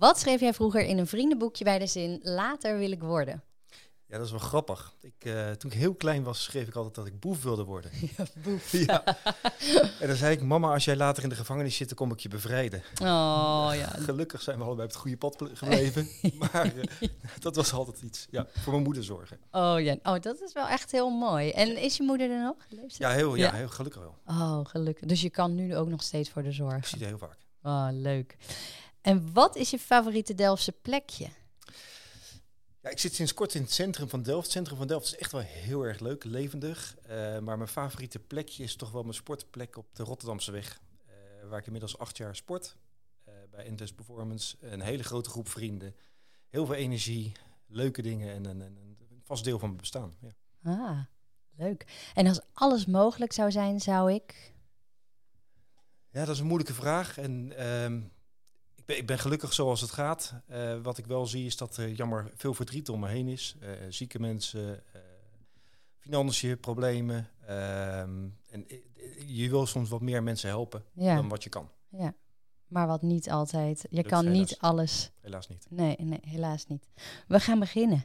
Wat schreef jij vroeger in een vriendenboekje bij de zin later wil ik worden? Ja, dat is wel grappig. Ik, uh, toen ik heel klein was, schreef ik altijd dat ik boef wilde worden. Ja, boef. ja. En dan zei ik, mama, als jij later in de gevangenis zit, dan kom ik je bevrijden. Oh ja. Gelukkig zijn we allebei op het goede pad gebleven. maar uh, dat was altijd iets. Ja, voor mijn moeder zorgen. Oh ja, oh, dat is wel echt heel mooi. En is je moeder er nog? Leeft ja, heel, ja, heel gelukkig wel. Oh, gelukkig. Dus je kan nu ook nog steeds voor de zorg. Ik zie het heel vaak. Oh, leuk. En wat is je favoriete Delftse plekje? Ja, ik zit sinds kort in het centrum van Delft. Het centrum van Delft is echt wel heel erg leuk, levendig. Uh, maar mijn favoriete plekje is toch wel mijn sportplek op de Rotterdamse weg. Uh, waar ik inmiddels acht jaar sport. Uh, bij Indes Performance. Een hele grote groep vrienden. Heel veel energie, leuke dingen en een, een, een vast deel van mijn bestaan. Ja. Ah, leuk. En als alles mogelijk zou zijn, zou ik... Ja, dat is een moeilijke vraag. En ehm, ik ben gelukkig zoals het gaat. Uh, wat ik wel zie is dat er jammer veel verdriet om me heen is. Uh, zieke mensen, uh, financiën, problemen. Ehm, en je wil soms wat meer mensen helpen ja. dan wat je kan. Ja, maar wat niet altijd. Je kan niet alles. Helaas niet. Nee, nee, helaas niet. We gaan beginnen.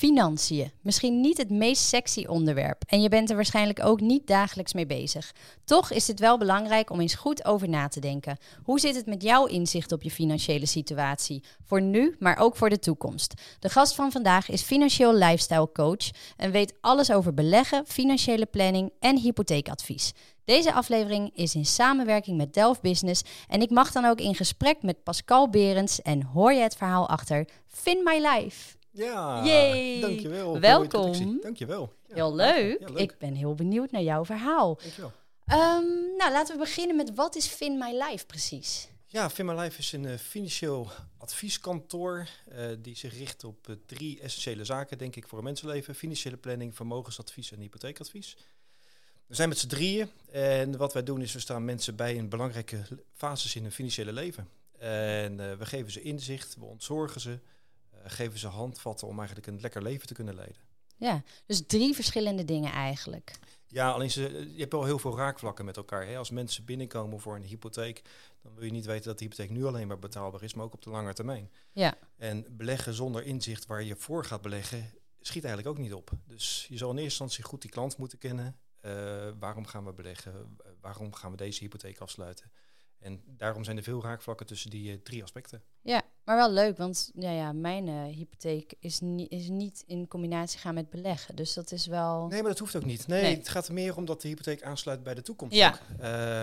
Financiën. Misschien niet het meest sexy onderwerp en je bent er waarschijnlijk ook niet dagelijks mee bezig. Toch is het wel belangrijk om eens goed over na te denken. Hoe zit het met jouw inzicht op je financiële situatie? Voor nu, maar ook voor de toekomst. De gast van vandaag is financieel lifestyle coach en weet alles over beleggen, financiële planning en hypotheekadvies. Deze aflevering is in samenwerking met Delft Business en ik mag dan ook in gesprek met Pascal Berends en hoor je het verhaal achter Fin My Life. Ja, Yay. dankjewel. Welkom. Dankjewel. Ja. Heel leuk. Ik ben heel benieuwd naar jouw verhaal. Dankjewel. Um, nou, laten we beginnen met wat is Fin My Life precies? Ja, Fin My Life is een uh, financieel advieskantoor uh, die zich richt op uh, drie essentiële zaken, denk ik, voor een mensenleven. Financiële planning, vermogensadvies en hypotheekadvies. We zijn met z'n drieën en wat wij doen is we staan mensen bij in belangrijke fases in hun financiële leven. En we geven ze inzicht, we ontzorgen ze, eh, geven ze handvatten om eigenlijk een lekker leven te kunnen leiden. Ja, dus drie verschillende dingen eigenlijk. Ja, alleen ze, je hebt wel heel veel raakvlakken met elkaar. Hè? Als mensen binnenkomen voor een hypotheek, dan wil je niet weten dat de hypotheek nu alleen maar betaalbaar is, maar ook op de lange termijn. Ja. En beleggen zonder inzicht waar je voor gaat beleggen, schiet eigenlijk ook niet op. Dus je zal in eerste instantie goed die klant moeten kennen. Uh, waarom gaan we beleggen? Waarom gaan we deze hypotheek afsluiten? En daarom zijn er veel raakvlakken tussen die uh, drie aspecten. Ja, maar wel leuk, want ja, ja, mijn uh, hypotheek is, ni is niet in combinatie gaan met beleggen. Dus dat is wel. Nee, maar dat hoeft ook niet. Nee, het gaat er meer om dat de hypotheek aansluit bij de toekomst. Ja.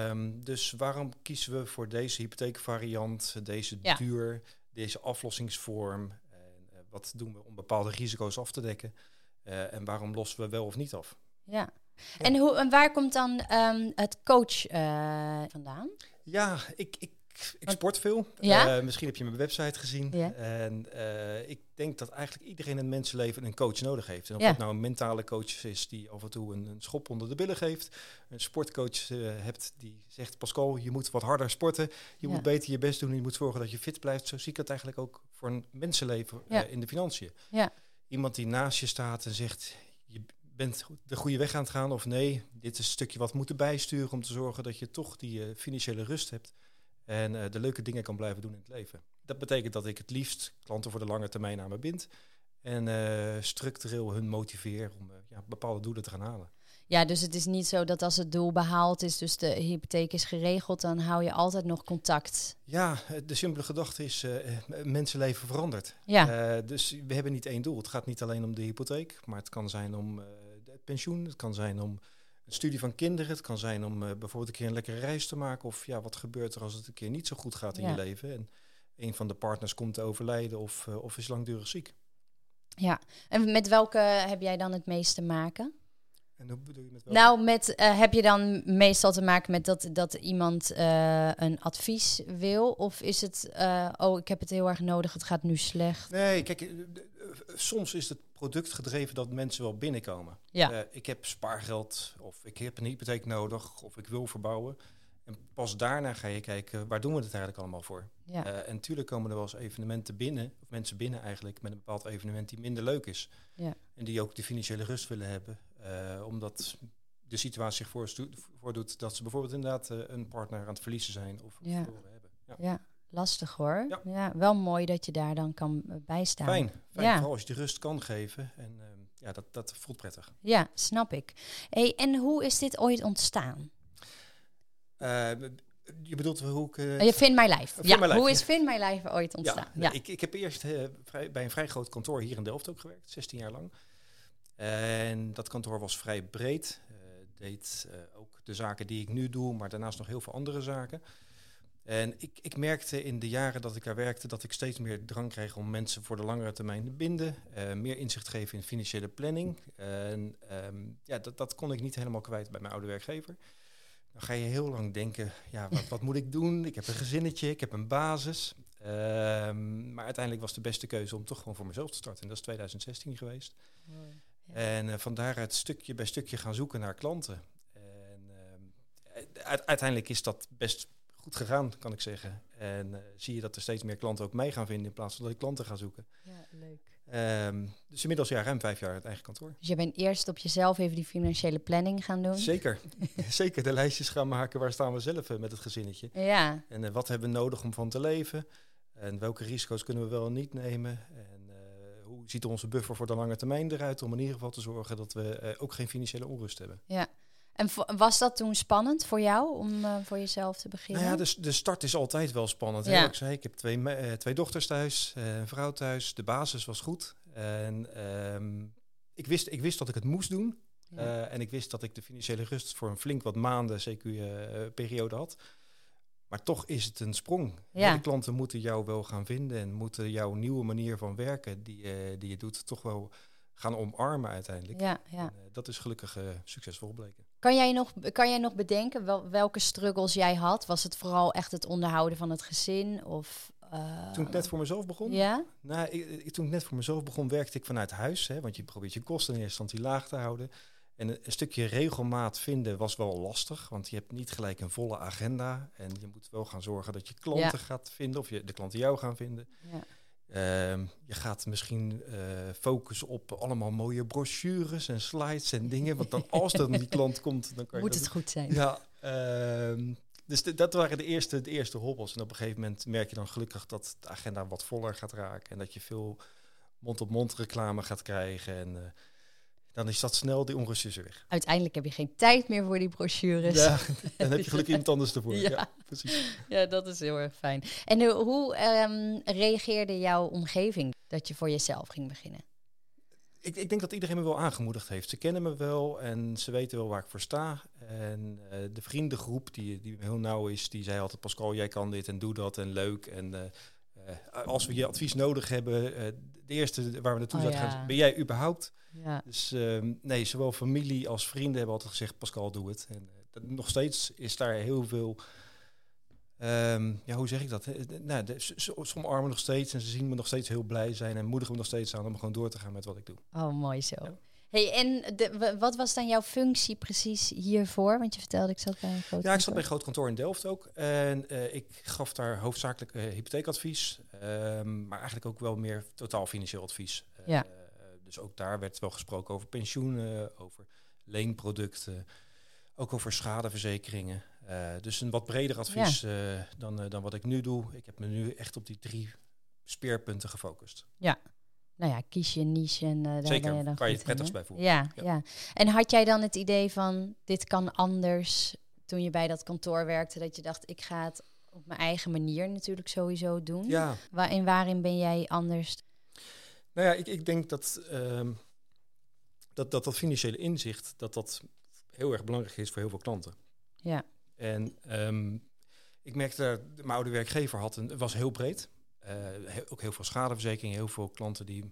Um, dus waarom kiezen we voor deze hypotheekvariant, deze ja. duur, deze aflossingsvorm? En, uh, wat doen we om bepaalde risico's af te dekken? Uh, en waarom lossen we wel of niet af? Ja. En, hoe, en waar komt dan um, het coach vandaan? Ja, ik, ik ik sport veel. Ja? Uh, misschien heb je mijn website gezien. Ja. En uh, ik denk dat eigenlijk iedereen in het mensenleven een coach nodig heeft. En of ja. het nou een mentale coach is die af en toe een, een schop onder de billen geeft. Een sportcoach uh, hebt die zegt, Pascal, je moet wat harder sporten. Je moet beter je best doen. Je moet zorgen dat je fit blijft. Zo zie ik het eigenlijk ook voor een mensenleven in de financiën. Iemand die naast je staat en zegt, je bent de goede weg aan het gaan. Of nee, dit is een stukje wat moeten bijsturen om te zorgen dat je toch die financiële rust hebt. En uh, de leuke dingen kan blijven doen in het leven. Dat betekent dat ik het liefst klanten voor de lange termijn aan me bind. En uh, structureel hun motiveer om uh, ja, bepaalde doelen te gaan halen. Ja, dus het is niet zo dat als het doel behaald is, dus de hypotheek is geregeld, dan hou je altijd nog contact. Ja, de simpele gedachte is, mensenleven verandert. Ja. dus we hebben niet één doel. Het gaat niet alleen om de hypotheek, maar het kan zijn om het pensioen, het kan zijn om een studie van kinderen. Het kan zijn om uh, bijvoorbeeld een keer een lekkere reis te maken. Of ja, wat gebeurt er als het een keer niet zo goed gaat in je leven. En een van de partners komt te overlijden of, uh, of is langdurig ziek. Ja, en met welke heb jij dan het meest te maken? En hoe bedoel je met Nou, met, uh, heb je dan meestal te maken met dat, dat iemand uh, een advies wil? Of is het, uh, oh, ik heb het heel erg nodig, het gaat nu slecht? Nee, kijk, soms is het product gedreven dat mensen wel binnenkomen. Ja. ik heb spaargeld, of ik heb een hypotheek nodig, of ik wil verbouwen. En pas daarna ga je kijken, waar doen we het eigenlijk allemaal voor? Ja. en natuurlijk komen er wel eens evenementen binnen, of mensen binnen eigenlijk, met een bepaald evenement die minder leuk is. Ja. En die ook de financiële rust willen hebben. Uh, omdat de situatie zich voordoet dat ze bijvoorbeeld inderdaad uh, een partner aan het verliezen zijn of ja. verloren hebben. Ja. ja. lastig hoor. Ja. ja. wel mooi dat je daar dan kan eh, bijstaan. Fijn, vooral als je de rust kan geven. En uh, ja, dat, dat voelt prettig. Ja, snap ik. Hey, en hoe is dit ooit ontstaan? je bedoelt hoe ik... Uh, je Vind My Life. ja, my life. hoe is Vind My Life ooit ontstaan? Ja, Ik, ik heb eerst vrij, bij een vrij groot kantoor hier in Delft ook gewerkt, 16 jaar lang. En dat kantoor was vrij breed. Uh, deed uh, ook de zaken die ik nu doe, maar daarnaast nog heel veel andere zaken. En ik, ik, merkte in de jaren dat ik daar werkte dat ik steeds meer drang kreeg om mensen voor de langere termijn te binden. Uh, meer inzicht geven in financiële planning. En um, ja, dat, dat kon ik niet helemaal kwijt bij mijn oude werkgever. Dan ga je heel lang denken, ja, wat, wat moet ik doen? Ik heb een gezinnetje, ik heb een basis. Um, maar uiteindelijk was de beste keuze om toch gewoon voor mezelf te starten. En dat is 2016 geweest. En uh, van daaruit stukje bij stukje gaan zoeken naar klanten. En uh, uiteindelijk is dat best goed gegaan, kan ik zeggen. En uh, zie je dat er steeds meer klanten ook mij gaan vinden in plaats van dat ik klanten ga zoeken. Ja, leuk. Um, dus inmiddels ja, ruim vijf jaar het eigen kantoor. Dus je bent eerst op jezelf even die financiële planning gaan doen? Zeker. Zeker de lijstjes gaan maken. Waar staan we zelf met het gezinnetje? Ja. En wat hebben we nodig om van te leven? En welke risico's kunnen we wel en niet nemen? En ziet onze buffer voor de lange termijn eruit om in ieder geval te zorgen dat we uh, ook geen financiële onrust hebben. Ja. En was dat toen spannend voor jou om uh, voor jezelf te beginnen? Nou ja, de, de start is altijd wel spannend. Ja. Ik zei, ik heb twee, uh, twee dochters thuis, een vrouw thuis. De basis was goed. En um, ik, wist, ik wist dat ik het moest doen. Ja. en ik wist dat ik de financiële rust voor een flink wat maanden, CQ-periode had. Maar toch is het een sprong. Ja. De klanten moeten jou wel gaan vinden en moeten jouw nieuwe manier van werken die, uh, die je doet, toch wel gaan omarmen uiteindelijk. Ja, ja. En, uh, dat is gelukkig uh, succesvol bleken. Kan jij nog, kan jij nog bedenken wel, welke struggles jij had? Was het vooral echt het onderhouden van het gezin? Of, toen ik net voor mezelf begon? Ja? Nou, ik, toen ik net voor mezelf begon, werkte ik vanuit huis. Hè, want je probeert je kosten in eerste instantie laag te houden. En een, stukje regelmaat vinden was wel lastig, want je hebt niet gelijk een volle agenda. En je moet wel gaan zorgen dat je klanten gaat vinden, of je, de klanten jou gaan vinden. Ja. Uh, je gaat misschien uh, focussen op allemaal mooie brochures en slides en dingen. Want dan als er die klant komt, dan kan je. Moet het goed zijn. Ja. Uh, dus dat waren de eerste, de eerste hobbels. En op een gegeven moment merk je dan gelukkig dat de agenda wat voller gaat raken. En dat je veel mond-op-mond -mond reclame gaat krijgen. En uh, dan is dat snel die onrust weg. Uiteindelijk heb je geen tijd meer voor die brochures. Ja, dan heb je gelukkig iemand anders ervoor. Ja. ja. precies. Ja, dat is heel erg fijn. En hoe, hoe um, reageerde jouw omgeving dat je voor jezelf ging beginnen? Ik, ik, denk dat iedereen me wel aangemoedigd heeft. Ze kennen me wel en ze weten wel waar ik voor sta. En uh, de vriendengroep die, die heel nauw is, die zei altijd... Pascal, jij kan dit en doe dat en leuk. En uh, als we je advies nodig hebben, de eerste waar we naartoe oh, zouden gaan... Ben jij überhaupt... Ja. Dus uh, nee, zowel familie als vrienden hebben altijd gezegd, Pascal, doe het. En uh, nog steeds is daar heel veel, um, ja, hoe zeg ik dat? Nou, de, ze, ze omarmen nog steeds en ze zien me nog steeds heel blij zijn en moedigen me nog steeds aan om gewoon door te gaan met wat ik doe. Oh, mooi zo. Ja. Hey, en de, wat was dan jouw functie precies hiervoor? Want je vertelde, ik zat bij een groot Ja, ik zat bij een groot kantoor in Delft ook. En uh, ik gaf daar hoofdzakelijk uh, hypotheekadvies. Um, maar eigenlijk ook wel meer totaal financieel advies. Uh, ja. Dus ook daar werd wel gesproken over pensioenen, over leenproducten, ook over schadeverzekeringen. Dus een wat breder advies ja. dan, dan wat ik nu doe. Ik heb me nu echt op die drie speerpunten gefocust. Ja, nou ja, kies je niche en daar Zeker, ben je dan waar je het prettigst bij voelt. Ja, ja, ja. En had jij dan het idee van, dit kan anders, toen je bij dat kantoor werkte, dat je dacht, ik ga het op mijn eigen manier natuurlijk sowieso doen? Ja. Waar, en waarin ben jij anders? Nou ja, ik, ik denk dat, uh, dat, dat dat financiële inzicht, dat dat heel erg belangrijk is voor heel veel klanten. Ja. En um, ik merkte mijn oude werkgever had een, was heel breed. Uh, ook heel veel schadeverzekering, heel veel klanten die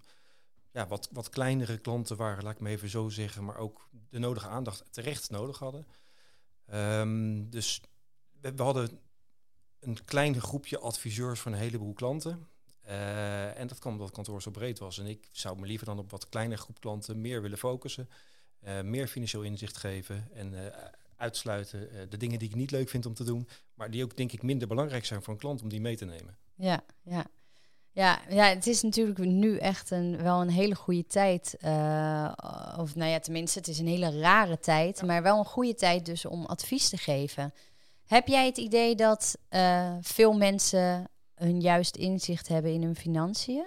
ja, wat, wat kleinere klanten waren, laat ik me even zo zeggen, maar ook de nodige aandacht terecht nodig hadden. Ehm, dus we, hadden een klein groepje adviseurs van een heleboel klanten. Uh, en dat kwam omdat het kantoor zo breed was. En ik zou me liever dan op wat kleinere groep klanten meer willen focussen. Uh, meer financieel inzicht geven en uitsluiten de dingen die ik niet leuk vind om te doen. Maar die ook denk ik minder belangrijk zijn voor een klant om die mee te nemen. Ja, ja. Ja, ja, het is natuurlijk nu echt een, wel een hele goede tijd. of nou ja, tenminste, het is een hele rare tijd. Maar wel een goede tijd dus om advies te geven. Heb jij het idee dat veel mensen hun juist inzicht hebben in hun financiën?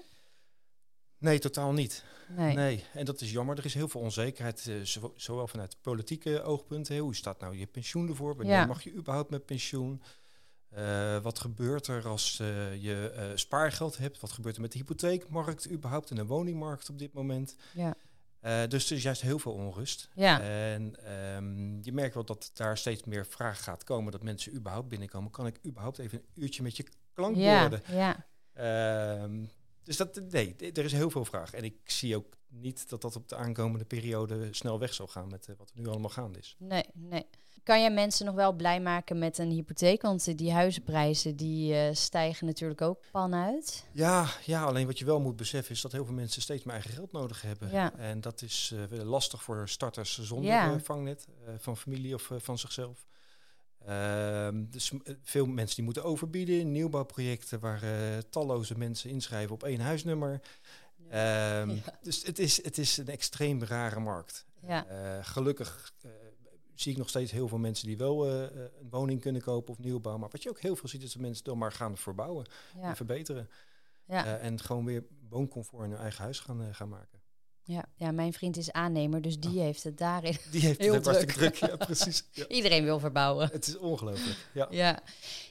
Nee, totaal niet. Nee. nee. en dat is jammer. Er is heel veel onzekerheid, uh, zowel vanuit politieke oogpunten. Hoe staat nou je pensioen ervoor? Wanneer mag je überhaupt met pensioen? Uh, wat gebeurt er als uh, je spaargeld hebt? Wat gebeurt er met de hypotheekmarkt überhaupt en de woningmarkt op dit moment? Ja. dus er is juist heel veel onrust. Ja. En um, je merkt wel dat daar steeds meer vraag gaat komen. Dat mensen überhaupt binnenkomen. Kan ik überhaupt even een uurtje met je klankborden. Ja, ja. Uh, dus dat, nee, er is heel veel vraag. En ik zie ook niet dat dat op de aankomende periode snel weg zal gaan met uh, wat er nu allemaal gaande is. Nee, nee. Kan je mensen nog wel blij maken met een hypotheek? Want die huizenprijzen die uh, stijgen natuurlijk ook pan uit. Ja, ja, alleen wat je wel moet beseffen is dat heel veel mensen steeds meer eigen geld nodig hebben. Ja. En dat is uh, lastig voor starters zonder ja. vangnet van familie of van zichzelf. Ehm, dus eh, veel mensen die moeten overbieden, nieuwbouwprojecten waar uh, talloze mensen inschrijven op één huisnummer. Ehm, dus het is, het is een extreem rare markt. Ja. Uh, gelukkig zie ik nog steeds heel veel mensen die wel een woning kunnen kopen of nieuwbouw. Maar wat je ook heel veel ziet, is dat mensen dan maar gaan verbouwen en verbeteren. en gewoon weer wooncomfort in hun eigen huis gaan, gaan maken. Ja, ja, mijn vriend is aannemer, dus die oh. heeft het daarin Die heeft heel het druk. druk. Ja, precies. Iedereen wil verbouwen. Het is ongelooflijk, ja. ja.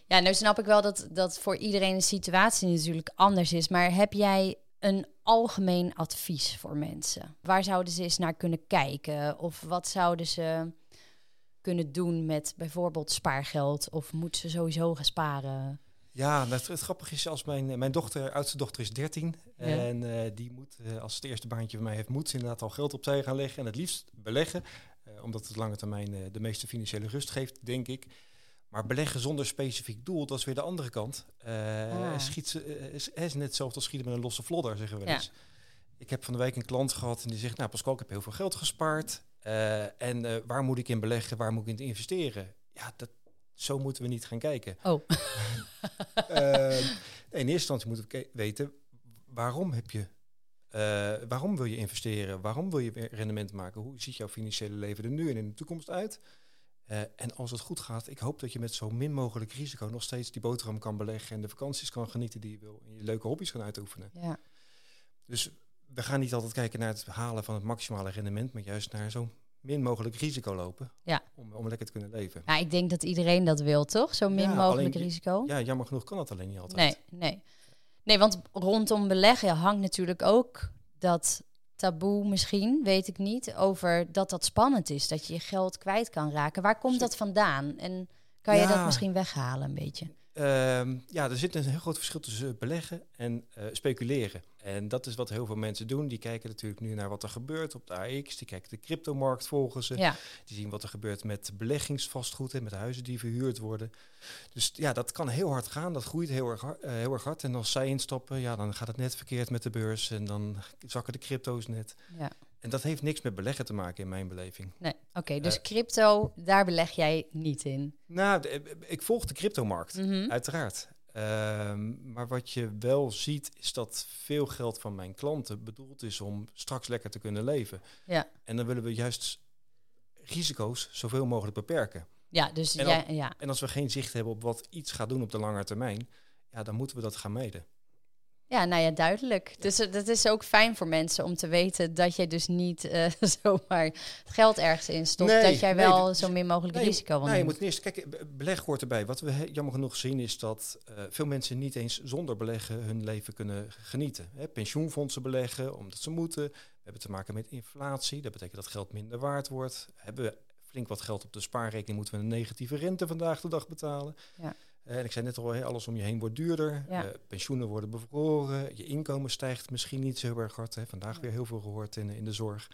Ja, nou snap ik wel dat, dat voor iedereen de situatie natuurlijk anders is. Maar heb jij een algemeen advies voor mensen? Waar zouden ze eens naar kunnen kijken? Of wat zouden ze kunnen doen met bijvoorbeeld spaargeld? Of moeten ze sowieso gaan sparen? Ja, het, het grappige is, als mijn, mijn dochter, oudste dochter is 13. En uh, die moet, uh, als het eerste baantje van mij heeft, moet ze inderdaad al geld opzij gaan leggen. En het liefst beleggen, uh, omdat het lange termijn de meeste financiële rust geeft, denk ik. Maar beleggen zonder specifiek doel, dat is weer de andere kant. Ah. Schiet is, is net hetzelfde als schieten met een losse vlodder, zeggen we ja. eens. Ik heb van de week een klant gehad en die zegt, nou Pascal, ik heb heel veel geld gespaard. en waar moet ik in beleggen, waar moet ik in investeren? Ja, dat, zo moeten we niet gaan kijken. Oh. uh, in eerste instantie moeten we weten waarom heb je. Uh, waarom wil je investeren? Waarom wil je rendement maken? Hoe ziet jouw financiële leven er nu en in de toekomst uit? Uh, en als het goed gaat, ik hoop dat je met zo min mogelijk risico nog steeds die boterham kan beleggen en de vakanties kan genieten die je wil en je leuke hobby's kan uitoefenen. Ja. Dus we gaan niet altijd kijken naar het halen van het maximale rendement, maar juist naar zo min mogelijk risico lopen. Ja. Om, om lekker te kunnen leven. Ja, ik denk dat iedereen dat wil, toch? Zo min mogelijk risico. Ja, jammer genoeg kan dat alleen niet altijd. Nee, nee. Nee, want rondom beleggen hangt natuurlijk ook dat taboe misschien, weet ik niet, over dat dat spannend is, dat je je geld kwijt kan raken. Waar komt dat vandaan? En kan je dat misschien weghalen een beetje? Ehm, ja, er zit een heel groot verschil tussen beleggen en uh, speculeren. En dat is wat heel veel mensen doen. Die kijken natuurlijk nu naar wat er gebeurt op de AX. Die kijken de cryptomarkt volgen ze. Ja. Die zien wat er gebeurt met beleggingsvastgoed en met huizen die verhuurd worden. Dus ja, dat kan heel hard gaan. Dat groeit heel erg, uh, heel erg hard. En als zij instappen, ja, dan gaat het net verkeerd met de beurs. En dan zakken de crypto's net. Ja. En dat heeft niks met beleggen te maken in mijn beleving. Nee, oké. dus uh, crypto, daar beleg jij niet in? Nou, ik volg de cryptomarkt, mm uiteraard. Um, maar wat je wel ziet, is dat veel geld van mijn klanten bedoeld is om straks lekker te kunnen leven. Ja. En dan willen we juist risico's zoveel mogelijk beperken. Ja, dus en, ja, ja. en als we geen zicht hebben op wat iets gaat doen op de lange termijn, ja, dan moeten we dat gaan meten. Ja, nou ja, duidelijk. Dus uh, dat is ook fijn voor mensen om te weten dat je dus niet uh, zomaar geld ergens in stopt. dat jij wel zo min mogelijk risico wil Nee, je moet eerst, kijk, beleg hoort erbij. Wat we jammer genoeg zien is dat uh, veel mensen niet eens zonder beleggen hun leven kunnen genieten. Hè, pensioenfondsen beleggen omdat ze moeten. We hebben te maken met inflatie. Dat betekent dat geld minder waard wordt. Hebben we flink wat geld op de spaarrekening, moeten we een negatieve rente vandaag de dag betalen. Ja. En ik zei net al, alles om je heen wordt duurder. pensioenen worden bevroren. Je inkomen stijgt misschien niet zo heel erg hard. Hè. Vandaag weer heel veel gehoord in, in de zorg.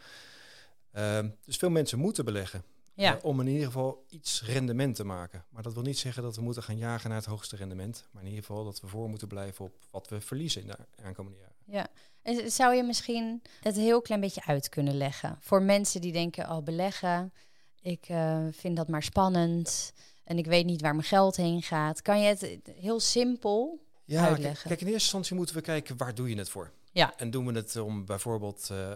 Ehm, dus veel mensen moeten beleggen. Ja. om in ieder geval iets rendement te maken. Maar dat wil niet zeggen dat we moeten gaan jagen naar het hoogste rendement. Maar in ieder geval dat we voor moeten blijven op wat we verliezen in de aankomende jaren. Ja, en zou je misschien het heel klein beetje uit kunnen leggen voor mensen die denken, oh beleggen, ik vind dat maar spannend en ik weet niet waar mijn geld heen gaat. Kan je het heel simpel ja, uitleggen? Kijk, in eerste instantie moeten we kijken waar doe je het voor. Ja. En doen we het om bijvoorbeeld uh,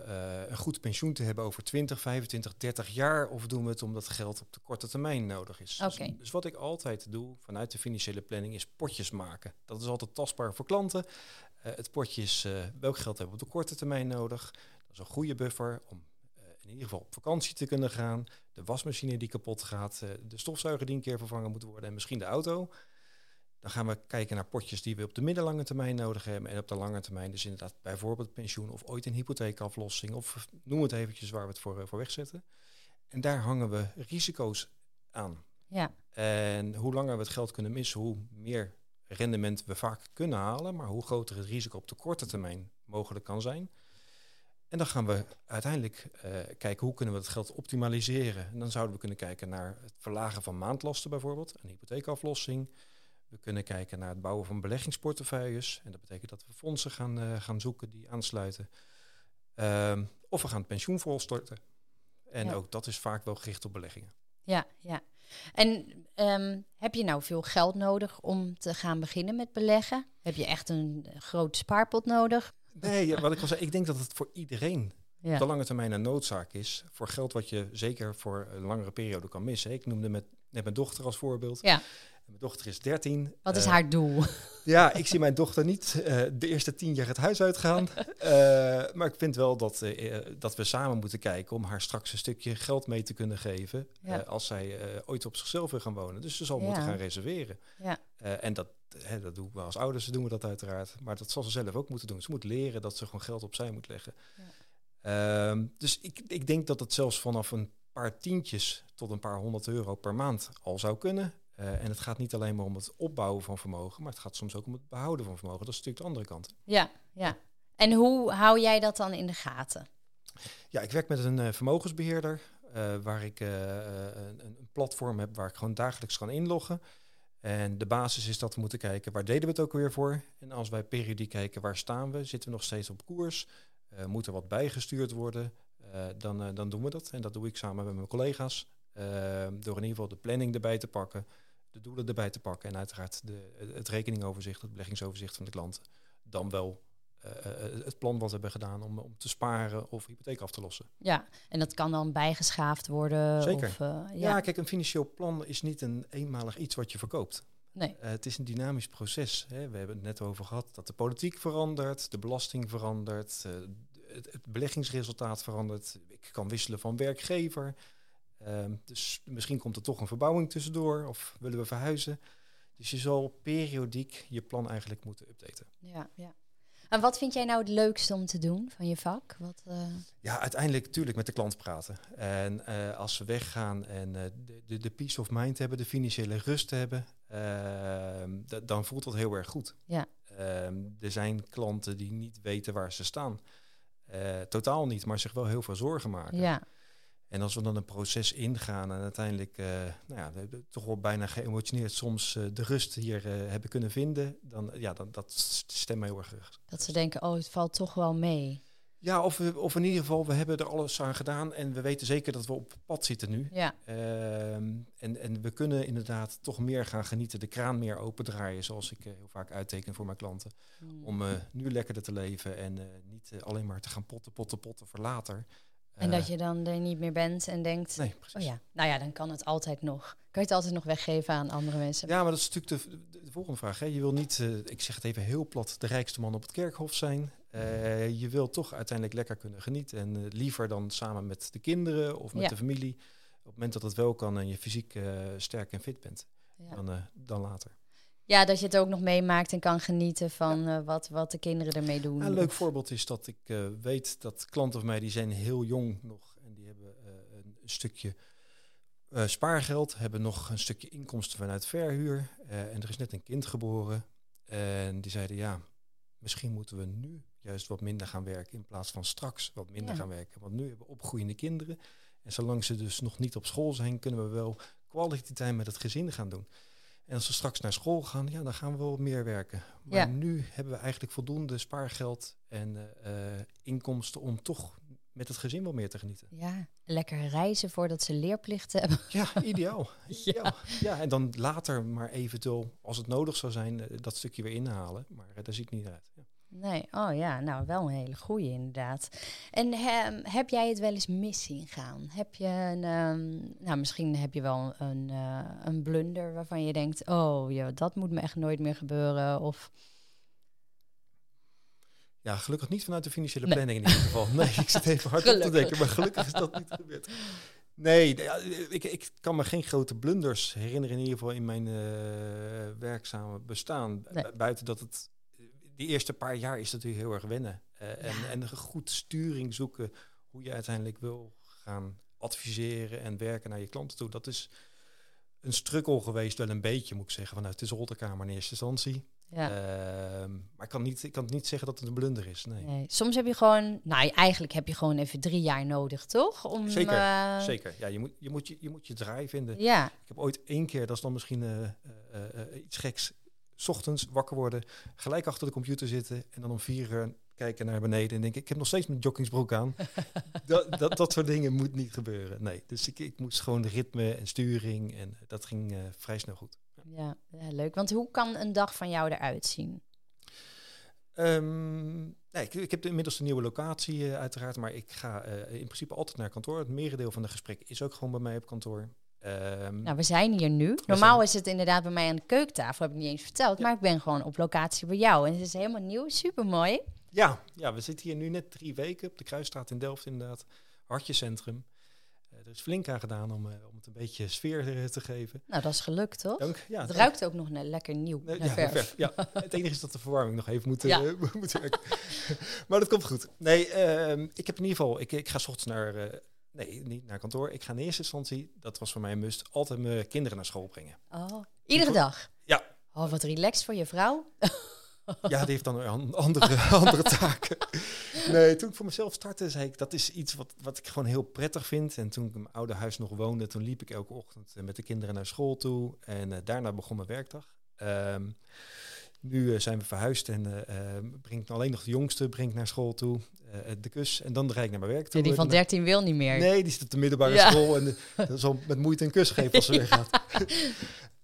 een goed pensioen te hebben over 20, 25, 30 jaar? Of doen we het omdat geld op de korte termijn nodig is? Okay. Dus, dus, wat ik altijd doe vanuit de financiële planning is potjes maken. Dat is altijd tastbaar voor klanten. Uh, het potje is welk geld hebben we op de korte termijn nodig? Dat is een goede buffer om in ieder geval op vakantie te kunnen gaan. De wasmachine die kapot gaat, de stofzuiger die een keer vervangen moet worden en misschien de auto. Dan gaan we kijken naar potjes die we op de middellange termijn nodig hebben. En op de lange termijn dus inderdaad bijvoorbeeld pensioen of ooit een hypotheekaflossing. Of noem het eventjes waar we het voor, eh, voor wegzetten. En daar hangen we risico's aan. Ja. En hoe langer we het geld kunnen missen, hoe meer rendement we vaak kunnen halen. Maar hoe groter het risico op de korte termijn mogelijk kan zijn. En dan gaan we uiteindelijk uh, kijken hoe kunnen we het geld optimaliseren. En dan zouden we kunnen kijken naar het verlagen van maandlasten bijvoorbeeld. Een hypotheekaflossing we kunnen kijken naar het bouwen van beleggingsportefeuilles. En dat betekent dat we fondsen gaan, uh, gaan zoeken die aansluiten. Um, of we gaan het pensioen volstorten. En ook dat is vaak wel gericht op beleggingen. Ja, ja. En um, heb je nou veel geld nodig om te gaan beginnen met beleggen? Heb je echt een grote spaarpot nodig? Nee, wat ik al zei, ik denk dat het voor iedereen ja. op de lange termijn een noodzaak is. Voor geld wat je zeker voor een langere periode kan missen. Ik noemde met, net mijn dochter als voorbeeld. Ja. Mijn dochter is 13. Wat is eh, haar doel? Ja, ik zie mijn dochter niet uh, de eerste tien jaar het huis uitgaan. Uh, maar ik vind wel dat, dat we samen moeten kijken om haar straks een stukje geld mee te kunnen geven. als zij ooit op zichzelf wil gaan wonen. Dus ze zal moeten gaan reserveren. Ja. en dat, hè, dat doen we als ouders, doen we dat uiteraard. Maar dat zal ze zelf ook moeten doen. Ze moet leren dat ze gewoon geld opzij moet leggen. Ehm, dus ik, ik denk dat het zelfs vanaf een paar tientjes tot een paar honderd euro per maand al zou kunnen. Uh, en het gaat niet alleen maar om het opbouwen van vermogen, maar het gaat soms ook om het behouden van vermogen. Dat is natuurlijk de andere kant. Ja, ja. En hoe hou jij dat dan in de gaten? Ja, ik werk met een uh, vermogensbeheerder, uh, waar ik een, een, platform heb waar ik gewoon dagelijks kan inloggen. En de basis is dat we moeten kijken waar deden we het ook weer voor. En als wij periodiek kijken waar staan we, zitten we nog steeds op koers, moet er wat bijgestuurd worden, dan, dan doen we dat. En dat doe ik samen met mijn collega's. door in ieder geval de planning erbij te pakken, de doelen erbij te pakken en uiteraard de, het rekeningoverzicht, het beleggingsoverzicht van de klant, dan wel uh, het plan wat we hebben gedaan om, om te sparen of hypotheek af te lossen. Ja, en dat kan dan bijgeschaafd worden. Zeker. Of, uh, ja. ja. kijk, een financieel plan is niet een eenmalig iets wat je verkoopt. Nee. het is een dynamisch proces. Hè. We hebben het net over gehad dat de politiek verandert, de belasting verandert, het, het beleggingsresultaat verandert. Ik kan wisselen van werkgever. Ehm, dus misschien komt er toch een verbouwing tussendoor of willen we verhuizen. Dus je zal periodiek je plan eigenlijk moeten updaten. Ja, ja. En wat vind jij nou het leukste om te doen van je vak? Wat, uh... Ja, uiteindelijk natuurlijk met de klant praten. En uh, als we weggaan en uh, de, de, de, peace of mind hebben, de financiële rust hebben, ehm, dan voelt dat heel erg goed. Ja. Ehm, er zijn klanten die niet weten waar ze staan. totaal niet, maar zich wel heel veel zorgen maken. Ja. En als we dan een proces ingaan en uiteindelijk uh, nou ja, toch wel bijna geëmotioneerd soms uh, de rust hier uh, hebben kunnen vinden, dan ja, dan, dat stemt mij heel erg. Dat ze denken, oh, het valt toch wel mee. Ja, of, we, of in ieder geval, we hebben er alles aan gedaan en we weten zeker dat we op pad zitten nu. Ja. Ehm, en, en we kunnen inderdaad toch meer gaan genieten, de kraan meer opendraaien, zoals ik heel vaak uitteken voor mijn klanten. Hmm. Om nu lekkerder te leven en niet alleen maar te gaan potten, potten, potten voor later. En dat je dan er niet meer bent en denkt, nee, oh ja, nou ja, dan kan het altijd nog. Kan je het altijd nog weggeven aan andere mensen? Ja, maar dat is natuurlijk de, de, volgende vraag. Hè. Je wil niet, uh, ik zeg het even heel plat, de rijkste man op het kerkhof zijn. Uh, je wil toch uiteindelijk lekker kunnen genieten. En uh, liever dan samen met de kinderen of met ja. de familie. Op het moment dat het wel kan en je fysiek sterk en fit bent, ja. dan, dan later. Ja, dat je het ook nog meemaakt en kan genieten van ja. uh, wat, wat de kinderen ermee doen. een leuk voorbeeld is dat ik uh, weet dat klanten van mij die zijn heel jong nog en die hebben uh, een stukje spaargeld, hebben nog een stukje inkomsten vanuit verhuur. En er is net een kind geboren. En die zeiden, ja, misschien moeten we nu juist wat minder gaan werken in plaats van straks wat minder gaan werken. Want nu hebben we opgroeiende kinderen. En zolang ze dus nog niet op school zijn, kunnen we wel quality time met het gezin gaan doen. En als we straks naar school gaan, ja, dan gaan we wel meer werken. Maar nu hebben we eigenlijk voldoende spaargeld en uh, inkomsten om toch met het gezin wel meer te genieten. Ja, lekker reizen voordat ze leerplichten hebben. Ja, ideaal. ja. ja, en dan later maar eventueel, als het nodig zou zijn, eh, dat stukje weer inhalen. Maar uh, daar ziet het niet uit. Ja. Nee, oh ja, nou wel een hele goede inderdaad. En heb jij het wel eens mis zien gaan? Heb je een, um, nou misschien heb je wel een, uh, een blunder waarvan je denkt, oh ja, dat moet me echt nooit meer gebeuren. Of ja, gelukkig niet vanuit de financiële planning in ieder geval. Nee, ik zit even hard op te denken, maar gelukkig is dat niet gebeurd. Nee, ik, ik kan me geen grote blunders herinneren in ieder geval in mijn uh, werkzame bestaan. Buiten dat het, die eerste paar jaar is natuurlijk heel erg wennen. Uh, en, en een goed sturing zoeken hoe je uiteindelijk wil gaan adviseren en werken naar je klanten toe. Dat is een strukkel geweest, wel een beetje moet ik zeggen, vanuit de zolderkamer in eerste instantie. Ja. Ehm, maar ik kan, niet, ik kan niet zeggen dat het een blunder is. Nee. nee. Soms heb je gewoon, nou eigenlijk heb je gewoon even drie jaar nodig, toch? Om, zeker, uh... zeker. Ja, je moet, je, moet je, je moet je draai vinden. Ja. Ik heb ooit één keer, dat is dan misschien uh, iets geks, ochtends wakker worden, gelijk achter de computer zitten en dan om vier uur kijken naar beneden en denken, ik heb nog steeds mijn joggingsbroek aan. dat, dat, dat soort dingen moet niet gebeuren. Nee, dus ik, ik moest gewoon de ritme en sturing en dat ging vrij snel goed. Ja, ja, leuk. Want hoe kan een dag van jou eruit zien? Um, nee, ik, ik, heb inmiddels een nieuwe locatie uh, uiteraard, maar ik ga uh, in principe altijd naar kantoor. Het merendeel van de gesprekken is ook gewoon bij mij op kantoor. Um, nou, we zijn hier nu. Normaal is het inderdaad bij mij aan de keukentafel, heb ik niet eens verteld. Maar ik ben gewoon op locatie bij jou. En het is helemaal nieuw, super mooi. Ja, ja, we zitten hier nu net drie weken op de Kruisstraat in Delft inderdaad. Hartjecentrum. Er is flink aan gedaan om, uh, om het een beetje sfeer uh, te geven. Nou, dat is gelukt, toch? Dank. Ja, het ruikt ook nog lekker nieuw. Uh, ja, verf. verf. ja, het enige is dat de verwarming nog even moet, ja. moet werken. maar dat komt goed. Nee, ehm, ik heb in ieder geval, ik, ik ga s ochtends naar, nee, niet naar kantoor. Ik ga in eerste instantie, dat was voor mij een must, altijd mijn kinderen naar school brengen. Oh, iedere dag? Ja. Oh, wat relaxed voor je vrouw. Ja, die heeft dan andere, andere taken. Nee, toen ik voor mezelf startte, zei ik, dat is iets wat, wat ik gewoon heel prettig vind. En toen ik in mijn oude huis nog woonde, toen liep ik elke ochtend eh, met de kinderen naar school toe. En uh, daarna begon mijn werkdag. Um, nu uh, zijn we verhuisd en uh, brengt alleen nog de jongste brengt naar school toe. de kus. En dan rijd ik naar mijn werk toe. Ja, die van 13 wil niet meer. Nee, die zit op de middelbare school. En dat zal met moeite een kus geven als ze weggaat.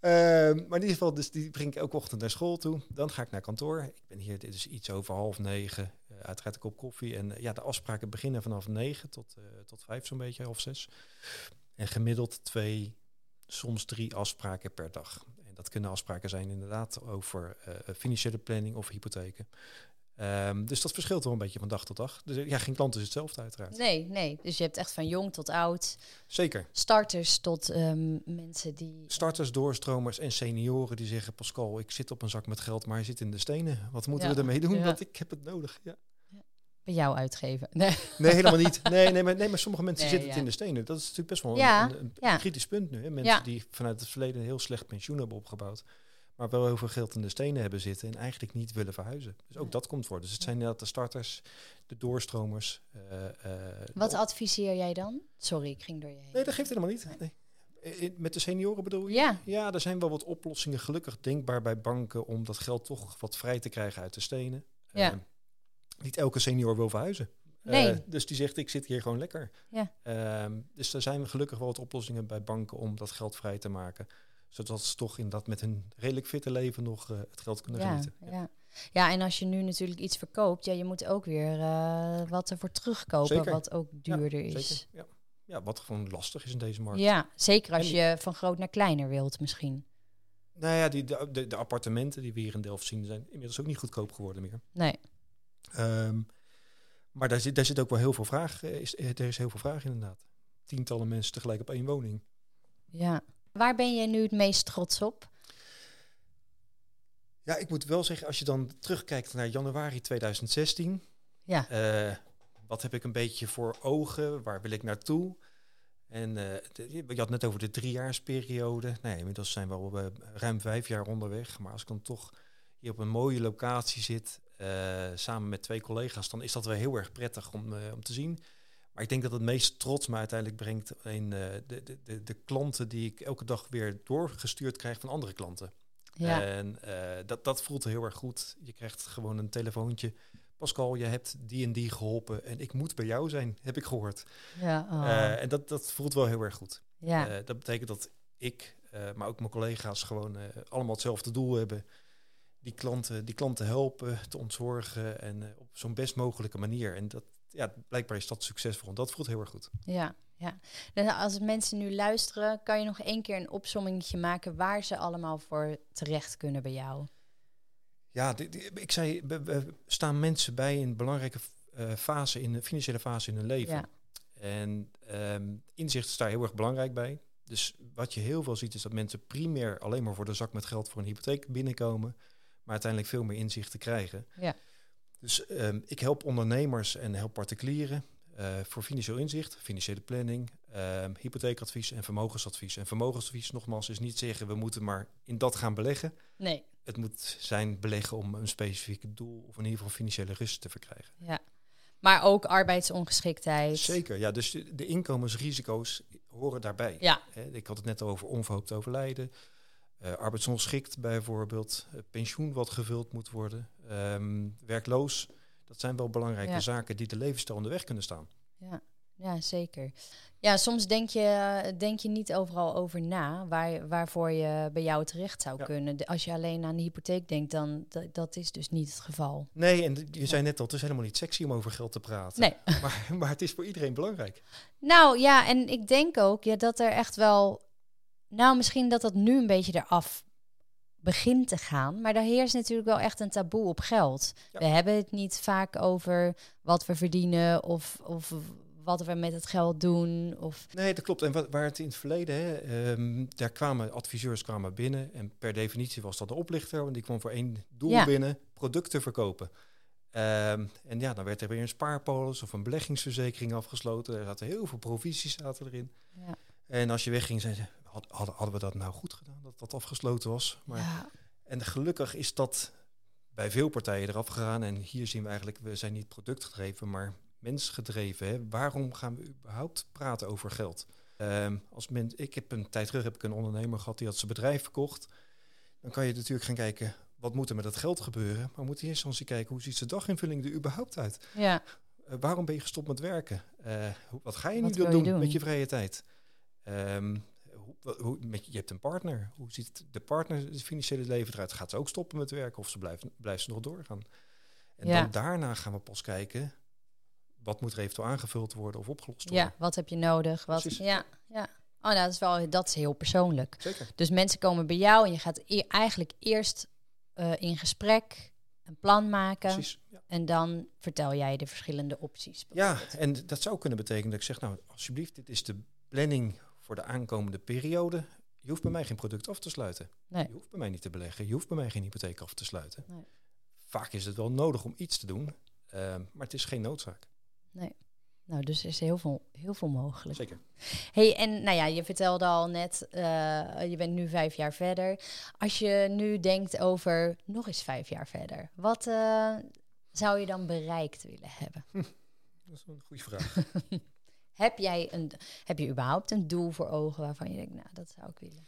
Ehm, maar in ieder geval, dus die breng ik elke ochtend naar school toe. Dan ga ik naar kantoor. Ik ben hier, dit is iets over half negen. Uh, uiteraard een kop koffie. En uh, ja, de afspraken beginnen vanaf negen tot, tot vijf zo'n beetje, half zes. En gemiddeld twee, soms drie afspraken per dag. En dat kunnen afspraken zijn inderdaad over financiële planning of hypotheken. Um, dus dat verschilt wel een beetje van dag tot dag. Dus ja, geen klant is hetzelfde uiteraard. Nee, nee. Dus je hebt echt van jong tot oud. Zeker. Starters tot um, mensen die... Starters, doorstromers en senioren die zeggen... Pascal, ik zit op een zak met geld, maar hij zit in de stenen. Wat moeten we ermee doen? Ja. Want ik heb het nodig. Ja. Bij jou uitgeven. Nee. nee, helemaal niet. Nee, nee, maar, nee, maar sommige mensen zitten het in de stenen. Dat is natuurlijk best wel een, een, een kritisch punt nu. Hè? Mensen die vanuit het verleden een heel slecht pensioen hebben opgebouwd maar wel heel veel geld in de stenen hebben zitten en eigenlijk niet willen verhuizen. Dus ook dat komt voor. Dus het zijn inderdaad de starters, de doorstromers. Uh, uh, Wat adviseer jij dan? Sorry, ik ging door je heen. Nee, dat geeft helemaal niet. Nee. Met de senioren bedoel je? Ja. Ja, er zijn wel wat oplossingen gelukkig denkbaar bij banken om dat geld toch wat vrij te krijgen uit de stenen. Ja. Uh, niet elke senior wil verhuizen. Nee. dus die zegt, ik zit hier gewoon lekker. Ja. Ehm, dus er zijn gelukkig wel wat oplossingen bij banken om dat geld vrij te maken zodat ze toch in dat met hun redelijk fitte leven nog uh, het geld kunnen ja, genieten. Ja. ja. Ja. en als je nu natuurlijk iets verkoopt, ja, je moet ook weer uh, wat ervoor terugkopen, zeker. wat ook duurder ja, is. Zeker. Ja. ja, wat gewoon lastig is in deze markt. Ja, zeker als je van groot naar kleiner wilt misschien. Nou ja, die, de, de, de, appartementen die we hier in Delft zien, zijn inmiddels ook niet goedkoop geworden meer. Nee. Um, maar daar zit, daar zit ook wel heel veel vraag. Eh, is, er is heel veel vraag inderdaad. Tientallen mensen tegelijk op één woning. Ja. Waar ben je nu het meest trots op? Ja, ik moet wel zeggen, als je dan terugkijkt naar januari 2016. Ja. Uh, wat heb ik een beetje voor ogen? Waar wil ik naartoe? En je had net over de driejaarsperiode. Nee, inmiddels zijn we al ruim vijf jaar onderweg. Maar als ik dan toch hier op een mooie locatie zit, samen met twee collega's, dan is dat wel heel erg prettig om, om te zien. Maar ik denk dat het meest trots me uiteindelijk brengt in de, de, de, de klanten die ik elke dag weer doorgestuurd krijg van andere klanten. Ja. En dat, dat voelt heel erg goed. Je krijgt gewoon een telefoontje Pascal, je hebt die en die geholpen en ik moet bij jou zijn, heb ik gehoord. Ja, oh. uh, en dat, dat voelt wel heel erg goed. Ja. Uh, dat betekent dat ik, maar ook mijn collega's gewoon allemaal hetzelfde doel hebben. Die klanten, die klanten helpen te ontzorgen en op zo'n best mogelijke manier. En dat, ja, blijkbaar is dat succesvol en dat voelt heel erg goed. Ja, ja. Dan als mensen nu luisteren, kan je nog één keer een opsommingetje maken waar ze allemaal voor terecht kunnen bij jou? Ja, ik zei, we, staan mensen bij in een belangrijke uh, fase, in de financiële fase in hun leven. Ja. En um, inzicht is daar heel erg belangrijk bij. Dus wat je heel veel ziet is dat mensen primair alleen maar voor de zak met geld voor een hypotheek binnenkomen, maar uiteindelijk veel meer inzicht te krijgen. Ja. Dus um, ik help ondernemers en help particulieren uh, voor financieel inzicht, financiële planning, um, hypotheekadvies en vermogensadvies. En vermogensadvies, nogmaals, is niet zeggen we moeten maar in dat gaan beleggen. Nee het moet zijn beleggen om een specifiek doel of in ieder geval financiële rust te verkrijgen. Ja, maar ook arbeidsongeschiktheid. Zeker, ja. Dus de, inkomensrisico's horen daarbij. Ja. ik had het net over onverhoopt overlijden, arbeidsongeschikt bijvoorbeeld, uh, pensioen wat gevuld moet worden, ehm, werkloos. Dat zijn wel belangrijke zaken die de levensstijl in de weg kunnen staan. Ja. Ja, zeker. Ja, soms denk je, denk je niet overal over na waar, waarvoor je bij jou terecht zou kunnen. Als je alleen aan de hypotheek denkt, dan dat is dus niet het geval. Nee, en je zei net al, het is helemaal niet sexy om over geld te praten. Nee. Maar, maar het is voor iedereen belangrijk. Nou ja, en ik denk ook ja, dat er echt wel. Nou, misschien dat dat nu een beetje eraf begint te gaan. Maar daar heerst natuurlijk wel echt een taboe op geld. We hebben het niet vaak over wat we verdienen of, of wat we met het geld doen. Of... Nee, dat klopt. En wat, waar het in het verleden, hè, ehm, daar kwamen adviseurs kwamen binnen. En per definitie was dat de oplichter, want die kwam voor één doel binnen, producten verkopen. Um, en ja, dan werd er weer een spaarpolis of een beleggingsverzekering afgesloten. Er zaten heel veel provisies zaten erin. Ja. En als je wegging, zei ze, hadden, hadden we dat nou goed gedaan, dat dat afgesloten was? Maar, ja. En gelukkig is dat bij veel partijen eraf gegaan. En hier zien we eigenlijk, we zijn niet productgedreven, maar mensgedreven. Hè? Waarom gaan we überhaupt praten over geld? Um, als men, ik heb een tijd terug heb ik een ondernemer gehad die had zijn bedrijf verkocht. Dan kan je natuurlijk gaan kijken, wat moet er met dat geld gebeuren? Maar moet je eerst eens kijken, hoe ziet zijn daginvulling er überhaupt uit? Ja. Uh, waarom ben je gestopt met werken? Uh, wat ga je nu doen, doen, met je vrije tijd? Um, hoe, hoe, met, je hebt een partner. Hoe ziet de partner het financiële leven eruit? Gaat ze ook stoppen met werken of ze blijft, blijft ze nog doorgaan? En ja. dan daarna gaan we pas kijken, wat moet er eventueel aangevuld worden of opgelost worden? Ja, wat heb je nodig? Wat, ja, ja. Oh, nou, dat is wel dat is heel persoonlijk. Zeker. Dus mensen komen bij jou en je gaat e eigenlijk eerst uh, in gesprek een plan maken. Precies, ja. En dan vertel jij de verschillende opties. Ja, en dat zou kunnen betekenen dat ik zeg, nou, alsjeblieft, dit is de planning voor de aankomende periode. Je hoeft bij mij geen product af te sluiten. Nee. Je hoeft bij mij niet te beleggen. Je hoeft bij mij geen hypotheek af te sluiten. Nee. Vaak is het wel nodig om iets te doen, uh, maar het is geen noodzaak nee. Nou, dus er is heel veel, heel veel mogelijk. Zeker. Hey, en nou ja, je vertelde al net, uh, je bent nu vijf jaar verder. Als je nu denkt over nog eens vijf jaar verder, wat uh, zou je dan bereikt willen hebben? Hm, dat is een goede vraag. heb jij een, heb je überhaupt een doel voor ogen waarvan je denkt, nou, dat zou ik willen?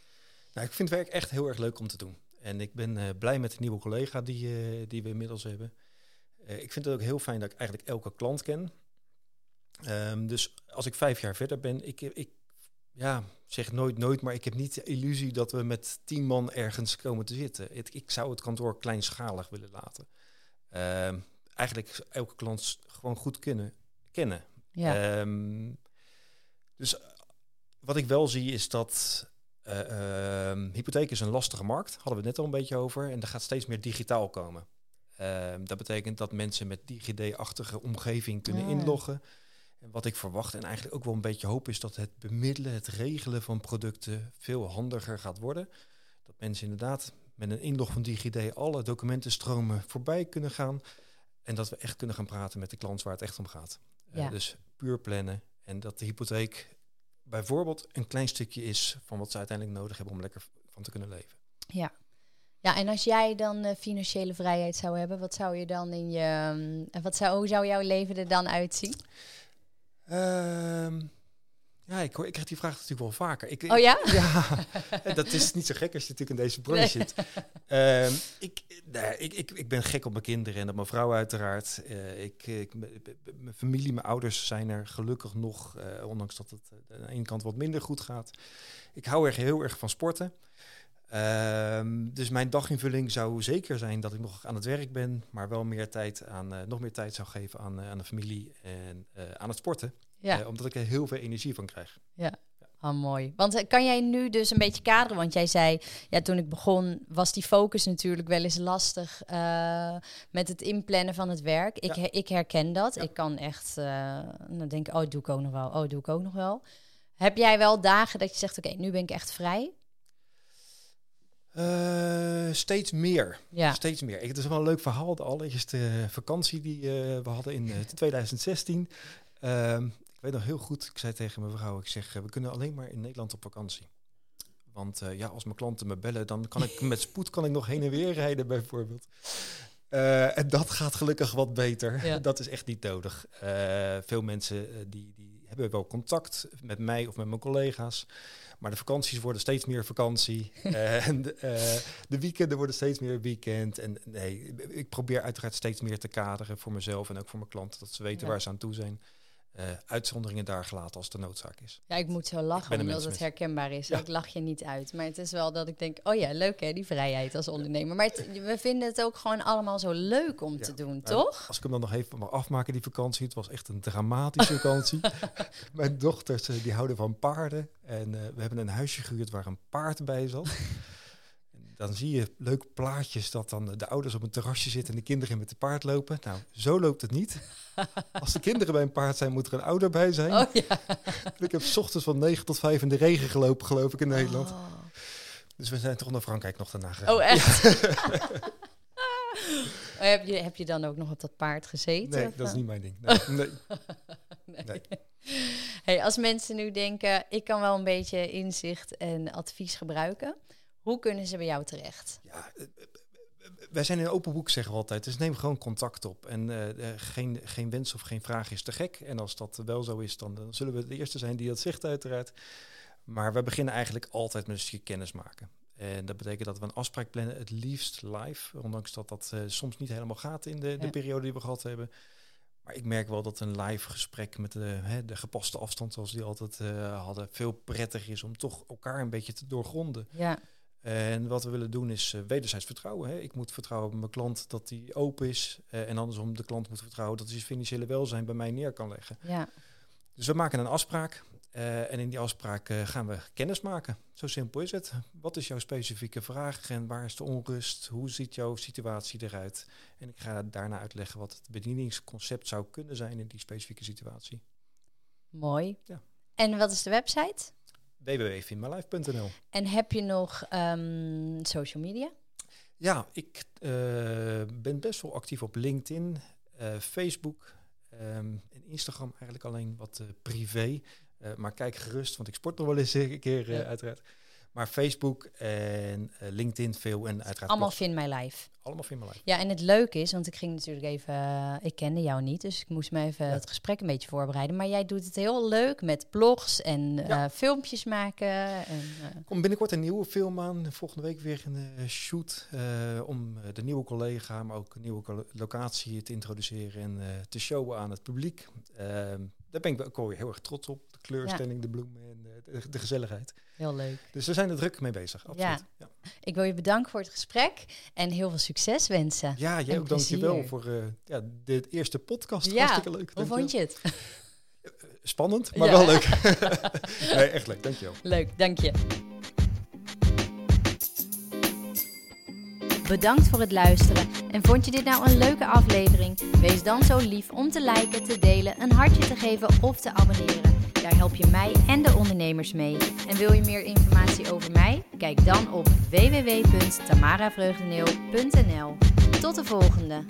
Nou, ik vind werk echt heel erg leuk om te doen. En ik ben uh, blij met de nieuwe collega die, die we inmiddels hebben. ik vind het ook heel fijn dat ik eigenlijk elke klant ken. Um, dus als ik vijf jaar verder ben, ik, ik ja, zeg nooit nooit, maar ik heb niet de illusie dat we met tien man ergens komen te zitten. Ik, zou het kantoor kleinschalig willen laten. Um, eigenlijk elke klant gewoon goed kunnen kennen. Ja. Um, dus wat ik wel zie is dat uh, hypotheek is een lastige markt, hadden we het net al een beetje over, en er gaat steeds meer digitaal komen. dat betekent dat mensen met DigiD-achtige omgeving kunnen inloggen. En wat ik verwacht en eigenlijk ook wel een beetje hoop is dat het bemiddelen, het regelen van producten veel handiger gaat worden. Dat mensen inderdaad met een inlog van DigiD alle documentenstromen voorbij kunnen gaan. En dat we echt kunnen gaan praten met de klant waar het echt om gaat. Eh, ja. dus puur plannen. En dat de hypotheek bijvoorbeeld een klein stukje is van wat ze uiteindelijk nodig hebben om lekker van te kunnen leven. Ja. Ja, en als jij dan uh, financiële vrijheid zou hebben, wat zou je dan in je. Um, wat zou, hoe zou jouw leven er dan uitzien? Um, ja, ik, hoor, ik krijg die vraag natuurlijk wel vaker. Ik, oh ja? ja, dat is niet zo gek als je natuurlijk in deze branche zit. Um, ik, nee, ik, ik, ik ben gek op mijn kinderen en op mijn vrouw uiteraard. Uh, ik, ik, mijn familie, mijn ouders zijn er gelukkig nog, uh, ondanks dat het aan de ene kant wat minder goed gaat. Ik hou er heel erg van sporten. Um, dus mijn daginvulling zou zeker zijn dat ik nog aan het werk ben, maar wel meer tijd aan, uh, nog meer tijd zou geven aan, aan de familie en aan het sporten. Ja. Uh, omdat ik er heel veel energie van krijg. Ja. Ah, mooi. Want uh, kan jij nu dus een beetje kaderen? Want jij zei, ja, toen ik begon was die focus natuurlijk wel eens lastig uh, met het inplannen van het werk. Ik, ja. ik herken dat. Ja. Ik kan echt, dan denk ik, oh, doe ik ook nog wel. Oh, doe ik ook nog wel. Heb jij wel dagen dat je zegt, oké, okay, nu ben ik echt vrij? Uh, steeds meer. Ja. Steeds meer. Ik, het is wel een leuk verhaal. De allereerste vakantie die uh, we hadden in uh, 2016. Ik weet nog heel goed, ik zei tegen mijn vrouw, ik zeg, eh, we kunnen alleen maar in Nederland op vakantie. Want ja, als mijn klanten me bellen, dan kan ik met spoed kan ik nog heen en weer rijden bijvoorbeeld. En dat gaat gelukkig wat beter. Ja. Dat is echt niet nodig. Veel mensen die, die hebben wel contact met mij of met mijn collega's. Maar de vakanties worden steeds meer vakantie. en de, de, weekenden worden steeds meer weekend. En nee, ik probeer uiteraard steeds meer te kaderen voor mezelf en ook voor mijn klanten. Dat ze weten ja. waar ze aan toe zijn uh, uitzonderingen daar gelaten als de noodzaak is. Ja, ik moet zo lachen omdat het herkenbaar is. Ja. Ik lach je niet uit. Maar het is wel dat ik denk, oh ja, leuk hè, die vrijheid als ondernemer. Maar het, we vinden het ook gewoon allemaal zo leuk om ja. te doen, toch? Als ik hem dan nog even mag afmaken, die vakantie. Het was echt een dramatische vakantie. Mijn dochters, die houden van paarden. En uh, we hebben een huisje gehuurd waar een paard bij zat dan zie je leuke plaatjes dat dan de ouders op een terrasje zitten en de kinderen met de paard lopen. Nou, zo loopt het niet. Als de kinderen bij een paard zijn, moet er een ouder bij zijn. Oh, ja. ik heb s ochtends van 9 tot 5 in de regen gelopen, geloof ik, in Nederland. Oh. Dus we zijn toch naar Frankrijk nog daarna gegaan. Oh, echt? heb, je, heb je dan ook nog op dat paard gezeten? Nee, dat is niet mijn ding. Nee. nee. nee. Hey, als mensen nu denken, ik kan wel een beetje inzicht en advies gebruiken. Hoe kunnen ze bij jou terecht? Ja, eh, eh, eh, wij zijn in open boek, zeggen we altijd. Dus neem gewoon contact op. En uh, geen, geen wens of geen vraag is te gek. En als dat wel zo is, dan, dan zullen we de eerste zijn die dat zegt, uiteraard. Maar we beginnen eigenlijk altijd met een stukje kennis maken. En dat betekent dat we een afspraak plannen, het liefst live. Ondanks dat dat uh, soms niet helemaal gaat in de, periode die we gehad hebben. Maar ik merk wel dat een live gesprek met de, hè, de gepaste afstand, zoals die altijd uh, hadden, veel prettig is om toch elkaar een beetje te doorgronden. Ja. En wat we willen doen is uh, wederzijds vertrouwen. Hè. Ik moet vertrouwen op mijn klant dat die open is. Uh, en andersom, de klant moet vertrouwen dat hij zijn financiële welzijn bij mij neer kan leggen. Ja. Dus we maken een afspraak. Uh, en in die afspraak gaan we kennis maken. Zo simpel is het. Wat is jouw specifieke vraag en waar is de onrust? Hoe ziet jouw situatie eruit? En ik ga daarna uitleggen wat het bedieningsconcept zou kunnen zijn in die specifieke situatie. Mooi. Ja. En wat is de website? www.finmylife.nl. En heb je nog um, social media? Ja, ik uh, ben best wel actief op LinkedIn, uh, Facebook um, en Instagram eigenlijk alleen wat uh, privé. maar kijk gerust, want ik sport nog wel eens een keer ja. uiteraard. Maar Facebook en uh, LinkedIn veel en uiteraard... Allemaal Vind My Life. Allemaal Vind My Life. Ja, en het leuke is, want ik ging natuurlijk even... Uh, ik kende jou niet, dus ik moest me even ja. het gesprek een beetje voorbereiden. Maar jij doet het heel leuk met blogs en ja. uh, filmpjes maken. En, Kom binnenkort een nieuwe film aan. Volgende week weer een shoot om de nieuwe collega, maar ook een nieuwe locatie te introduceren en te showen aan het publiek. Ehm, daar ben ik ook heel erg trots op. Kleurstelling, de bloemen en de, de gezelligheid. Heel leuk. Dus we zijn er druk mee bezig, absoluut. Ja. Ik wil je bedanken voor het gesprek en heel veel succes wensen. Ja, jij ook dankjewel voor uh, ja, dit eerste podcast. Ja. Hartstikke leuk. Hoe vond je het? Spannend, maar ja. wel leuk. nee, echt leuk. Dankjewel. Leuk, dank je. Bedankt voor het luisteren. En vond je dit nou een leuke aflevering? Wees dan zo lief om te liken, te delen, een hartje te geven of te abonneren. Daar help je mij en de ondernemers mee. En wil je meer informatie over mij? Kijk dan op www.tamaravreugdeneel.nl. Tot de volgende!